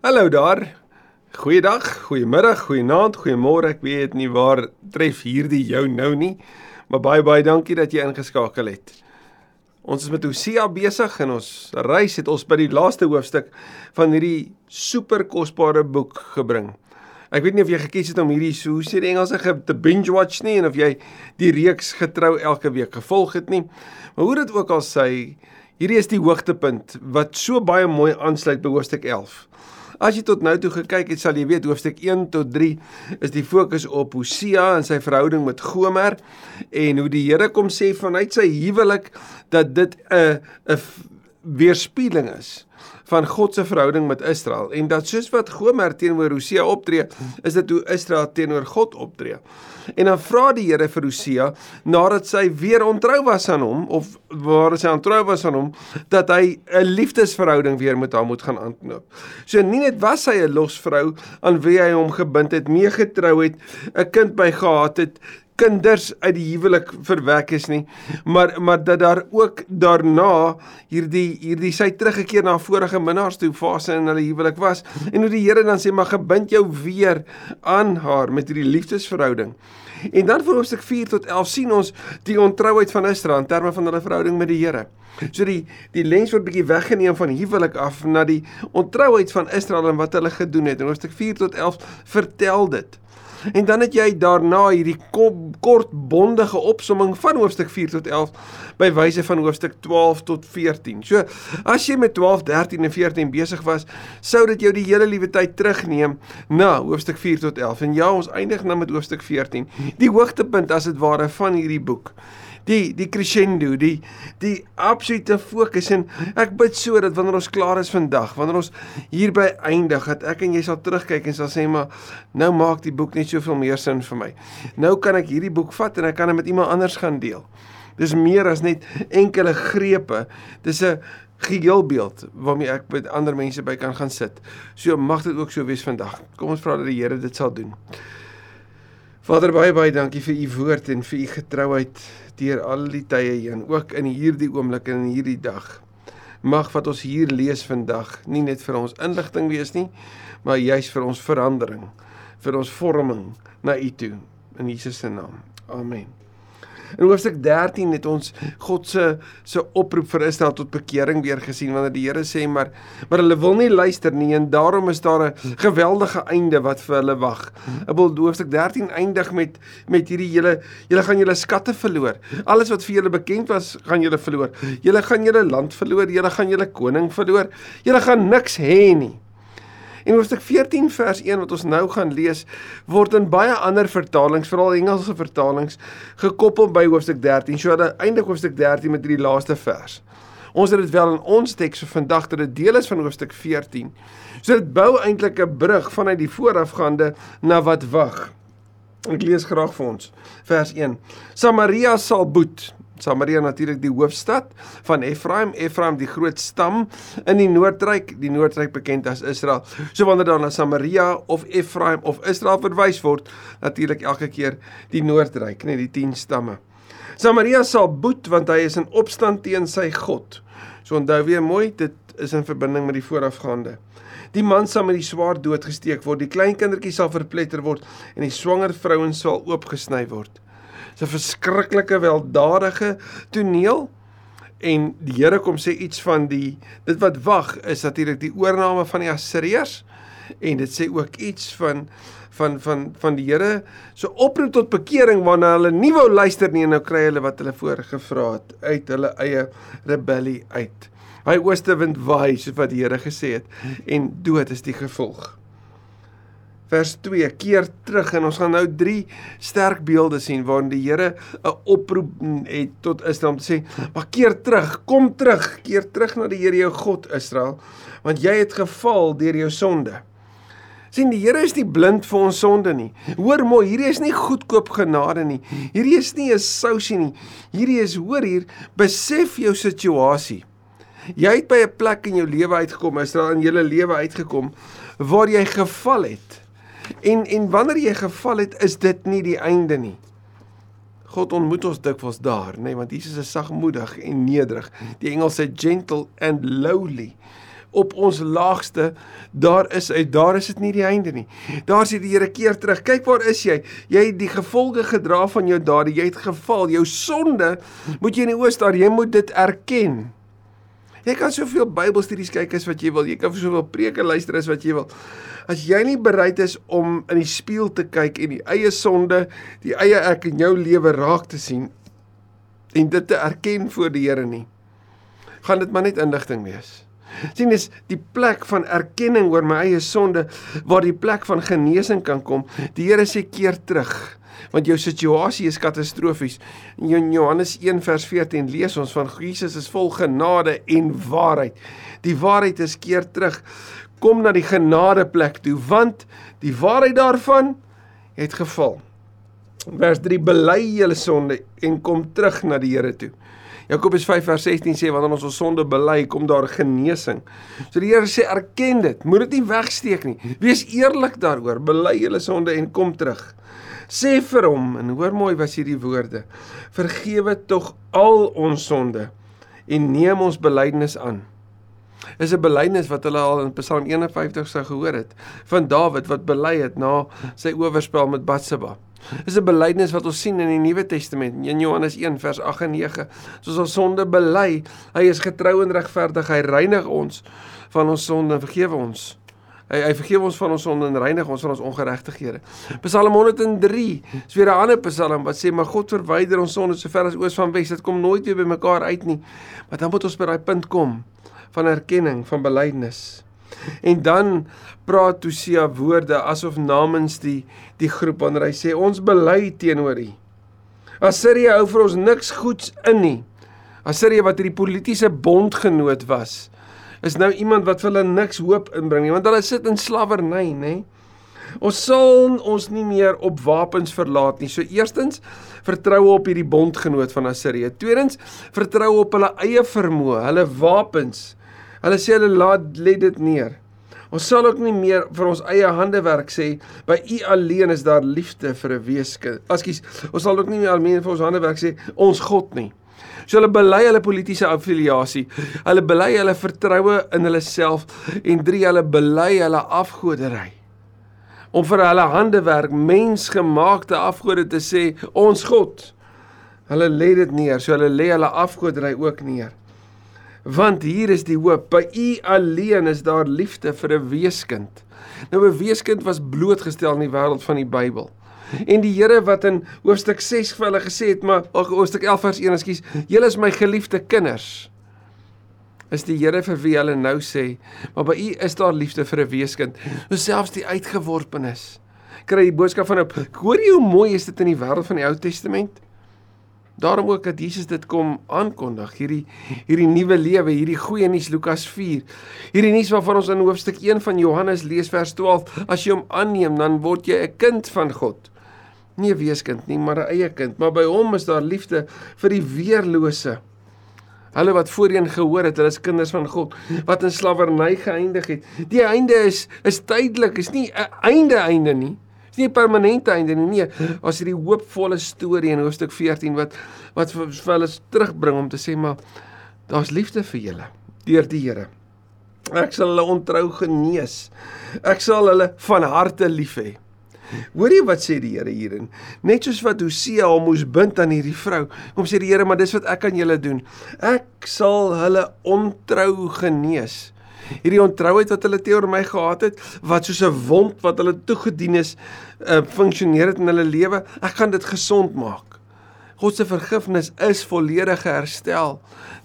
Hallo daar. Goeiedag, goeiemiddag, goeienaand, goeiemôre. Ek weet nie waar tref hierdie jou nou nie, maar baie baie dankie dat jy ingeskakel het. Ons is met Hosea besig en ons reis het ons by die laaste hoofstuk van hierdie super kosbare boek gebring. Ek weet nie of jy gekies het om hierdie so hoe sê die Engelse te binge watch nie en of jy die reeks getrou elke week gevolg het nie. Maar hoe dit ook al sê, hierdie is die hoogtepunt wat so baie mooi aansluit by hoofstuk 11. As jy tot nou toe gekyk het, sal jy weet hoofstuk 1 tot 3 is die fokus op Hosea en sy verhouding met Gomer en hoe die Here kom sê vanuit sy huwelik dat dit 'n 'n weerspieëling is van God se verhouding met Israel en dat soos wat Gomer teenoor Hosea optree, is dit hoe Israel teenoor God optree. En dan vra die Here vir Hosea nadat sy weer ontrou was aan hom of waar sy ontrou was aan hom dat hy 'n liefdesverhouding weer met haar moet gaan aanknoop. So nie net was hy 'n losvrou aan wie hy hom gebind het, meegetrou het, 'n kind by gehad het, kinders uit die huwelik verwek is nie maar maar dat daar ook daarna hierdie hierdie sy teruggekeer na vorige minnaars toe fase in hulle huwelik was en hoe die Here dan sê maar gebind jou weer aan haar met hierdie liefdesverhouding. En dan vir hoofstuk 4 tot 11 sien ons die ontrouheid van Israel in terme van hulle verhouding met die Here. So die die lens word bietjie weggeneem van huwelik af na die ontrouheid van Israel en wat hulle gedoen het. En hoofstuk 4 tot 11 vertel dit En dan het jy daarna hierdie kort bondige opsomming van hoofstuk 4 tot 11 by wyse van hoofstuk 12 tot 14. So as jy met 12, 13 en 14 besig was, sou dit jou die hele liewe tyd terugneem na hoofstuk 4 tot 11. En ja, ons eindig nou met hoofstuk 14. Die hoogtepunt as dit ware van hierdie boek die die crescendo, die die absolute fokus en ek bid so dat wanneer ons klaar is vandag, wanneer ons hierby eindig, dat ek en jy sal terugkyk en sal sê maar nou maak die boek net soveel meer sin vir my. Nou kan ek hierdie boek vat en ek kan dit met iemand anders gaan deel. Dis meer as net enkele grepe. Dis 'n geheelbeeld waarmee ek met ander mense by kan gaan sit. So mag dit ook so wees vandag. Kom ons vra dat die Here dit sal doen. Vader baie baie dankie vir u woord en vir u getrouheid deur al die tye heen, ook in hierdie oomblik en in hierdie dag. Mag wat ons hier lees vandag nie net vir ons inligting wees nie, maar juis vir ons verandering, vir ons vorming na u toe in Jesus se naam. Amen. In hoofstuk 13 het ons God se se oproep vir Israel tot bekering weer gesien wanneer die Here sê maar maar hulle wil nie luister nie en daarom is daar 'n geweldige einde wat vir hulle wag. Wil hoofstuk 13 eindig met met hierdie hele julle gaan julle skatte verloor. Alles wat vir julle bekend was, gaan julle verloor. Julle gaan julle land verloor, julle gaan julle koning verloor. Julle gaan niks hê nie. En hoofstuk 14 vers 1 wat ons nou gaan lees, word in baie ander vertalings, veral Engelse vertalings, gekoppel by hoofstuk 13. So hulle eindig hoofstuk 13 met hierdie laaste vers. Ons het dit wel in ons teks vir vandag dat dit deel is van hoofstuk 14. So dit bou eintlik 'n brug vanuit die voorafgaande na wat wag. Ek lees graag vir ons vers 1. Samaria sal boet. Samaria natuurlik die hoofstad van Efraim, Efraim die groot stam in die Noordryk, die Noordryk bekend as Israel. So wanneer daar na Samaria of Efraim of Israel verwys word, natuurlik elke keer die Noordryk, net die 10 stamme. Samaria sal boet want hy is in opstand teen sy God. So onthou weer mooi, dit is in verbinding met die voorafgaande. Die man sal met die swaard doodgesteek word, die klein kindertjie sal verpletter word en die swanger vrouens sal oopgesny word. 'n verskriklike weldadige toneel. En die Here kom sê iets van die dit wat wag is natuurlik die oorneem van die Assiriërs. En dit sê ook iets van van van van die Here so oproep tot bekering waarna hulle nie wou luister nie. En nou kry hulle wat hulle voorgevra het uit hulle eie rebellie uit. Hy ooste wind waai soos wat die Here gesê het. En dood is die gevolg vers 2 keer terug. En ons gaan nou drie sterk beelde sien waarin die Here 'n oproep het tot Israel om te sê maar keer terug kom terug keer terug na die Here jou God Israel want jy het geval deur jou sonde. Sien die Here is nie blind vir ons sonde nie. Hoor mooi hierdie is nie goedkoop genade nie. Hierdie is nie 'n sousie nie. Hierdie is hoor hier besef jou situasie. Jy het by 'n plek in jou lewe uitgekom Israel in jou lewe uitgekom waar jy geval het En en wanneer jy geval het, is dit nie die einde nie. God ontmoet ons dikwels daar, nê, nee, want Jesus is sagmoedig en nederig. Die Engels sê gentle and lowly. op ons laagste, daar is uit daar is dit nie die einde nie. Daar sê die Here keer terug. Kyk waar is jy? Jy het die gevolge gedra van jou dade. Jy het geval. Jou sonde moet jy in die oë staar. Jy moet dit erken. Jy kan soveel Bybelstudies kyk as wat jy wil. Jy kan soveel preke luister as wat jy wil. As jy nie bereid is om in die spieël te kyk en die eie sonde, die eie ek in jou lewe raak te sien en dit te erken voor die Here nie, gaan dit maar net inligting wees. Sien dis die plek van erkenning oor my eie sonde waar die plek van genesing kan kom. Die Here sê keer terug want jou situasie is katastrofies. In Johannes 1 vers 14 lees ons van Jesus is vol genade en waarheid. Die waarheid is keer terug. Kom na die genade plek toe want die waarheid daarvan het geval. Vers 3 bely julle sonde en kom terug na die Here toe. Jakobus 5 vers 16 sê wanneer ons ons sonde bely, kom daar genesing. So die Here sê erken dit, moed dit nie wegsteek nie. Wees eerlik daaroor, bely julle sonde en kom terug. Sê vir hom en hoor mooi was hierdie woorde vergewe tog al ons sonde en neem ons belydenis aan. Is 'n belydenis wat hulle al in Psalm 51 sou gehoor het van Dawid wat bely het na sy oorspel met Batseba is 'n belydenis wat ons sien in die Nuwe Testament in Johannes 1 vers 8 en 9 soos ons sonde bely hy is getrou en regverdig hy reinig ons van ons sonde en vergewe ons Hy hy vergewe ons van ons sonde en reinig ons van ons ongeregtighede. Psalm 103 is weer 'n ander Psalm wat sê maar God verwyder ons sonde so ver as oos van wes. Dit kom nooit weer by mekaar uit nie. Maar dan moet ons by daai punt kom van erkenning, van belydenis. En dan praat Hosea woorde asof namens die die groep wanneer hy sê ons bely teenoor U. Assirië hou vir ons niks goeds in nie. Assirië wat hierdie politieke bondgenoot was is nou iemand wat vir hulle niks hoop inbring nie, want hulle sit in slawerny, nê? Ons sal ons nie meer op wapens verlaat nie. So eerstens, vertroue op hierdie bondgenoot van Assirië. Tweedens, vertroue op hulle eie vermoë, hulle wapens. Hulle sê hulle laat lê dit neer. Ons sal ook nie meer vir ons eie hande werk sê by U alleen is daar liefde vir 'n weeskind. Ekskuus, ons sal ook nie meer alleen vir ons hande werk sê ons God nie. So hulle bely hulle politieke affiliasie. Hulle bely hulle vertroue in hulle self en drie hulle bely hulle afgodery. Om vir hulle handewerk mensgemaakte afgode te sê ons God. Hulle lê dit neer, so hulle lê hulle afgodery ook neer. Want hier is die hoop, by U alleen is daar liefde vir 'n weeskind. Nou 'n weeskind was blootgestel in die wêreld van die Bybel. En die Here wat in hoofstuk 6 vir hulle gesê het, maar ag hoofstuk 11 vers 1, ekskuus, julle is my geliefde kinders. Is die Here vir wie hulle nou sê, maar by u is daar liefde vir 'n weeskind, selfs die uitgeworpenes. Kry die boodskap van op. Hoor jy hoe mooi is dit in die wêreld van die Ou Testament? Daarom ook dat Jesus dit kom aankondig, hierdie hierdie nuwe lewe, hierdie goeie nuus Lukas 4. Hierdie nuus waarvan ons in hoofstuk 1 van Johannes lees vers 12, as jy hom aanneem, dan word jy 'n kind van God nie 'n weeskind nie, maar 'n eie kind. Maar by hom is daar liefde vir die weerlose. Hulle wat voorheen gehoor het, hulle is kinders van God wat in slawerny geëindig het. Die einde is is tydelik, is nie 'n einde einde nie. Nie 'n permanente einde nie. Nee, as hierdie hoopvolle storie in hoofstuk 14 wat wat vir, vir hulle terugbring om te sê maar daar's liefde vir julle deur die Here. Ek sal hulle ontrou genees. Ek sal hulle van harte lief hê. Hoor jy wat sê die Here hierin? Net soos wat Hosea hom moes bind aan hierdie vrou. Kom sê die Here, maar dis wat ek aan julle doen. Ek sal hulle ontrou genees. Hierdie ontrouheid wat hulle teenoor my gehad het, wat soos 'n wond wat hulle toegedien is, uh, funksioneer dit in hulle lewe. Ek gaan dit gesond maak. God se vergifnis is volledige herstel.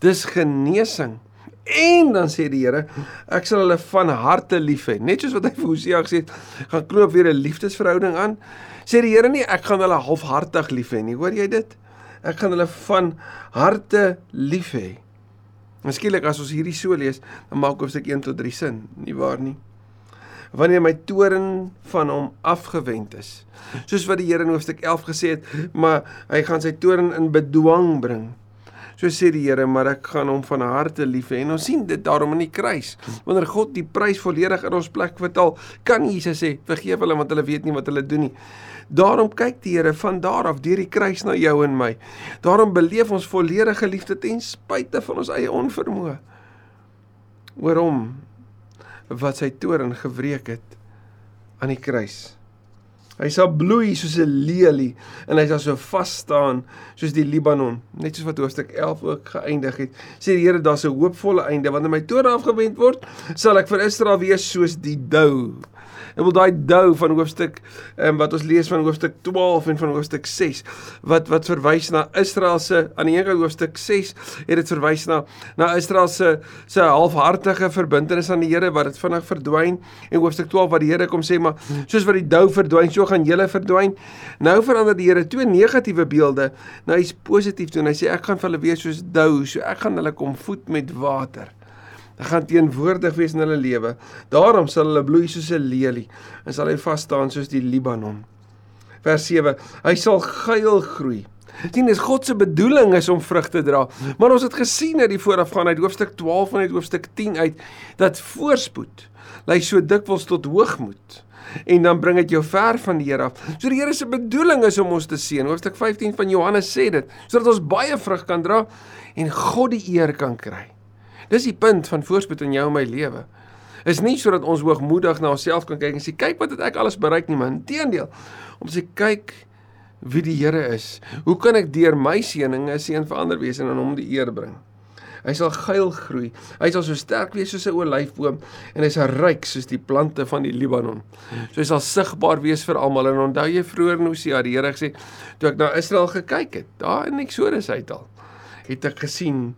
Dis genesing. En dan sê die Here, ek sal hulle van harte lief hê. Net soos wat hy vir Hosea gesê het, gaan knoop weer 'n liefdesverhouding aan. Sê die Here nie ek gaan hulle halfhartig lief hê nie. Hoor jy dit? Ek gaan hulle van harte lief hê. Miskielik as ons hierdie so lees, dan maak hoofstuk 1 tot 3 sin, nie waar nie? Wanneer my toren van hom afgewend is. Soos wat die Here in hoofstuk 11 gesê het, maar hy gaan sy toren in bedwang bring. So sê die Here, maar ek gaan hom van harte lief hê. En ons sien dit daarom in die kruis. Wanneer God die prys volledig in ons plek betaal, kan Jesus sê, vergeef hulle want hulle weet nie wat hulle doen nie. Daarom kyk die Here van daar af deur die kruis na jou en my. Daarom beleef ons volledige liefde ten spyte van ons eie onvermoë. Oor hom wat sy toorn gewreek het aan die kruis. Hy sal bloei soos 'n lelie en hy sal so vas staan soos die Libanon, net soos wat hoofstuk 11 ook geëindig het. Sê die Here, daar's 'n hoopvolle einde wanneer my toorn afgewend word, sal ek vir Israel wees soos die dou Ek wil daai dou van hoofstuk ehm wat ons lees van hoofstuk 12 en van hoofstuk 6 wat wat verwys na Israel se aan die een kant hoofstuk 6 het dit verwys na na Israel se se halfhartige verbintenis aan die Here wat dit vinnig verdwyn en hoofstuk 12 wat die Here kom sê maar soos wat die dou verdwyn so gaan julle verdwyn. Nou verander die Here twee negatiewe beelde na iets positief toe en hy sê ek gaan vir hulle wees soos dou so ek gaan hulle kom voed met water gaan teenwoordig wees in hulle lewe. Daarom sal hulle bloei soos 'n lelie en sal hy vas staan soos die Libanon. Vers 7. Hy sal geil groei. Sien, dis God se bedoeling is om vrug te dra. Maar ons het gesien uit die voorafgaan uit hoofstuk 12 en uit hoofstuk 10 uit dat voorspoed lei so dikwels tot hoogmoed en dan bring dit jou ver van die Here af. So die Here se bedoeling is om ons te seën. Hoofstuk 15 van Johannes sê dit, sodat ons baie vrug kan dra en God die eer kan kry. Dis die punt van voorspoed in jou en my lewe. Is nie sodat ons hoogmoedig na onsself kan kyk en sê kyk wat het ek alles bereik nie, maar inteendeel om te sê kyk wie die Here is. Hoe kan ek deur my seëninge 'n seën vir ander wees en aan hom die eer bring? Hy sal geil groei. Hy sal so sterk wees soos 'n olyfboom en hy sal ryk soos die plante van die Libanon. So hy sal sigbaar wees vir almal. En onthou jy vroeër in Hosea die Here gesê toe ek na Israel gekyk het, daar in Eksodus uital, het ek gesien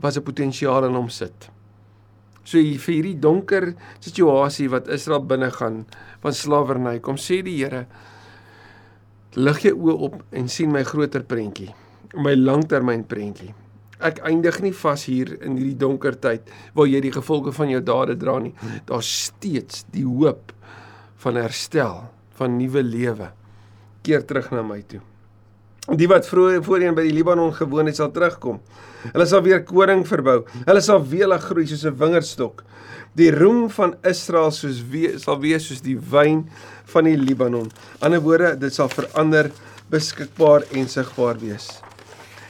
was 'n potensiaal in hom sit. So vir hierdie donker situasie wat Israel binne gaan van slawerny, kom sê die Here, lig jou oë op en sien my groter prentjie, my langtermyn prentjie. Ek eindig nie vas hier in hierdie donker tyd waar jy die gevolge van jou dade dra nie. Daar's steeds die hoop van herstel, van nuwe lewe. Keer terug na my toe. Die wat vroeër voorheen by die Libanon gewoon het, sal terugkom. Hulle sal weer koring verbou. Hulle sal welig groei soos 'n wingerdstok. Die roem van Israel soos we, sal wees soos die wyn van die Libanon. Ander woorde, dit sal verander, beskikbaar en sigbaar wees.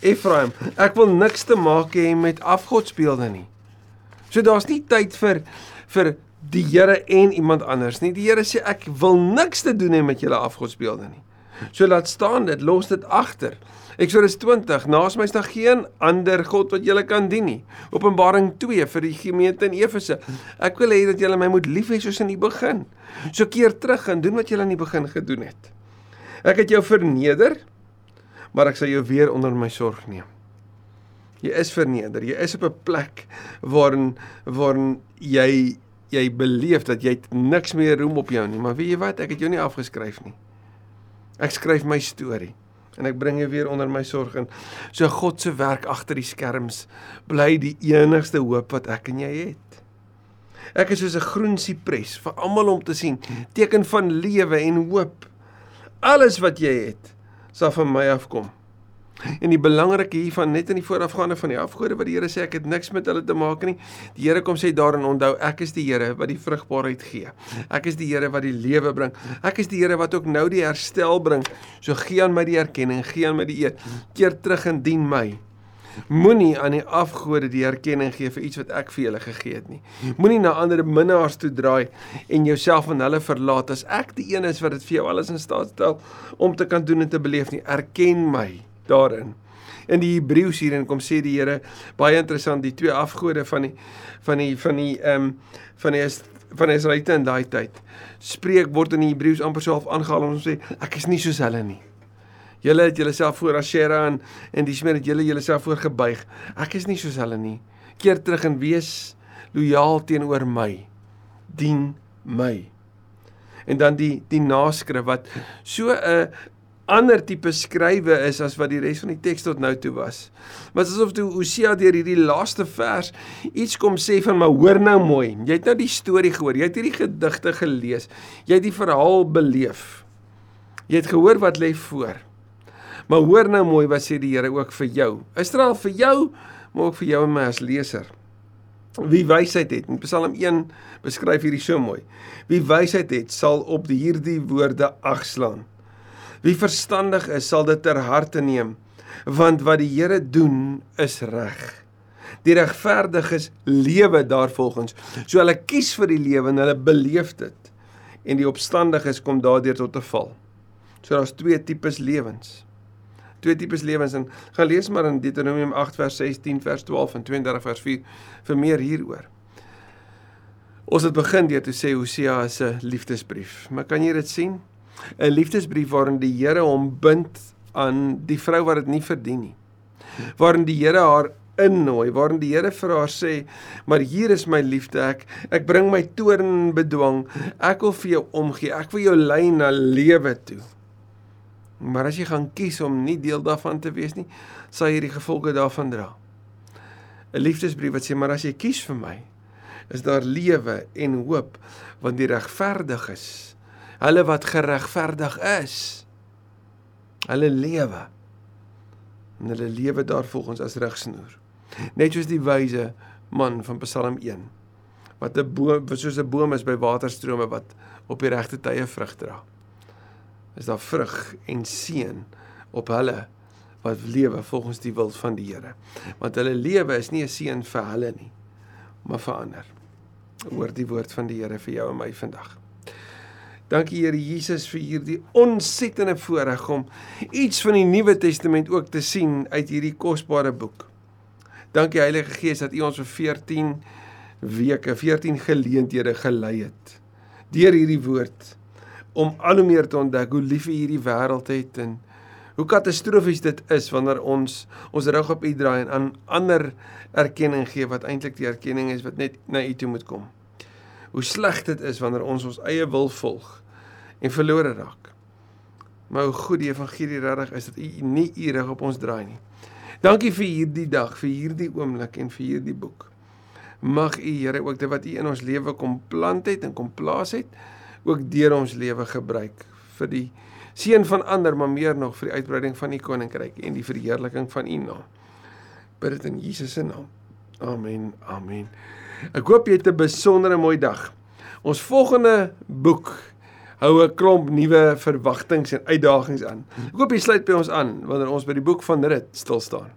Ephraim, ek wil niks te maak hê met afgodsbeelde nie. So daar's nie tyd vir vir die Here en iemand anders nie. Die Here sê ek wil niks te doen hê met julle afgodsbeelde nie. So laat staan dit, los dit agter. Eksodus 20: Naas my staan geen ander god wat julle kan dien nie. Openbaring 2 vir die gemeente in Efese. Ek wil hê dat julle my moet lief hê soos in die begin. So keer terug en doen wat julle in die begin gedoen het. Ek het jou verneder, maar ek sal jou weer onder my sorg neem. Jy is verneder. Jy is op 'n plek waarin waarin jy jy beleef dat jy niks meer roem op jou nie, maar weet jy wat? Ek het jou nie afgeskryf nie. Ek skryf my storie en ek bring jou weer onder my sorg in. So God se werk agter die skerms bly die enigste hoop wat ek en jy het. Ek is soos 'n groen sipres vir almal om te sien, teken van lewe en hoop. Alles wat jy het, sal van my afkom. En die belangrike hiervan net in die voorafgaande van die afgode wat die Here sê ek het niks met hulle te maak nie. Die Here kom sê daarin onthou ek is die Here wat die vrugbaarheid gee. Ek is die Here wat die lewe bring. Ek is die Here wat ook nou die herstel bring. So gee aan my die erkenning, gee aan my die eer. Keer terug en dien my. Moenie aan die afgode die erkenning gee vir iets wat ek vir julle gegee het nie. Moenie na ander minnaars toe draai en jouself aan hulle verlaat as ek die een is wat dit vir jou alles in staat stel om te kan doen en te beleef nie. Erken my daarin. In die Hebreëus hierin kom sê die Here baie interessant die twee afgode van die van die van die ehm um, van die van Israeliete in daai tyd. Spreek word in die Hebreëus amper so half aangehaal om te sê ek is nie soos hulle nie. Julle het julleself voor Asherah en en die smeer het julle julleself voor gebuig. Ek is nie soos hulle nie. Keer terug en wees lojaal teenoor my. Dien my. En dan die die naskrif wat so 'n ander tipe skrywe is as wat die res van die teks tot nou toe was. Maar asof toe Hosea deur hierdie laaste vers iets kom sê van maar hoor nou mooi. Jy het nou die storie gehoor. Jy het hierdie gedigte gelees. Jy het die verhaal beleef. Jy het gehoor wat lê voor. Maar hoor nou mooi wat sê die Here ook vir jou. Israel vir jou, maar ook vir jou en my as leser. Wie wysheid het, in Psalm 1 beskryf hierdie so mooi. Wie wysheid het, sal op hierdie woorde agslaan. Wie verstandig is, sal dit ter harte neem, want wat die Here doen is reg. Die regverdiges lewe daarvolgens. So hulle kies vir die lewe en hulle beleef dit. En die opstandiges kom daardeur tot 'n val. So daar's twee tipes lewens. Twee tipes lewens en gaan lees maar in Deuteronomium 8 vers 16 vers 12 en 32 vers 4 vir meer hieroor. Ons het begin deur te sê Hosea 'n liefdesbrief. Maar kan jy dit sien? 'n Liefdesbrief waarin die Here hom bind aan die vrou wat dit nie verdien nie. Waarin die Here haar innooi waarin die Here vir haar sê, "Maar hier is my liefde, ek ek bring my toorn bedwang. Ek wil vir jou omgee. Ek wil jou lei na lewe toe." Maar as jy gaan kies om nie deel daarvan te wees nie, sal jy die gevolge daarvan dra. 'n Liefdesbrief wat sê, "Maar as jy kies vir my, is daar lewe en hoop, want die regverdiges, hulle wat geregverdig is, hulle lewe en hulle lewe daar volgens as rigsnoer. Net soos die wyse man van Psalm 1 wat 'n boom soos 'n boom is by waterstrome wat op die regte tye vrug dra. Is daar vrug en seën op hulle wat lewe volgens die wil van die Here. Want hulle lewe is nie 'n seën vir hulle nie, maar vir ander. Hoor die woord van die Here vir jou en my vandag. Dankie Here Jesus vir hierdie ontsettende voorreg om iets van die Nuwe Testament ook te sien uit hierdie kosbare boek. Dankie Heilige Gees dat U ons vir 14 weke, 14 geleenthede gelei het deur hierdie woord om al hoe meer te ontdek hoe lief U hierdie wêreld het en hoe katastrofies dit is wanneer ons ons rug op U draai en aan ander erkenning gee wat eintlik die erkenning is wat net na U toe moet kom. Hoe sleg dit is wanneer ons ons eie wil volg en verlore raak. Maar hoe goed die evangelie regtig is dat U nie U rug op ons draai nie. Dankie vir hierdie dag, vir hierdie oomblik en vir hierdie boek. Mag U Here ook dit wat U in ons lewe kom plant het en kom plaas het, ook deur ons lewe gebruik vir die seën van ander, maar meer nog vir die uitbreiding van U koninkryk en die verheerliking van U naam. Bid dit in Jesus se naam. Amen. Amen. Ek hoop jy het 'n besondere mooi dag. Ons volgende boek hou 'n klomp nuwe verwagtinge en uitdagings aan. Ek hoop jy sluit by ons aan wanneer ons by die boek van Rit stil staan.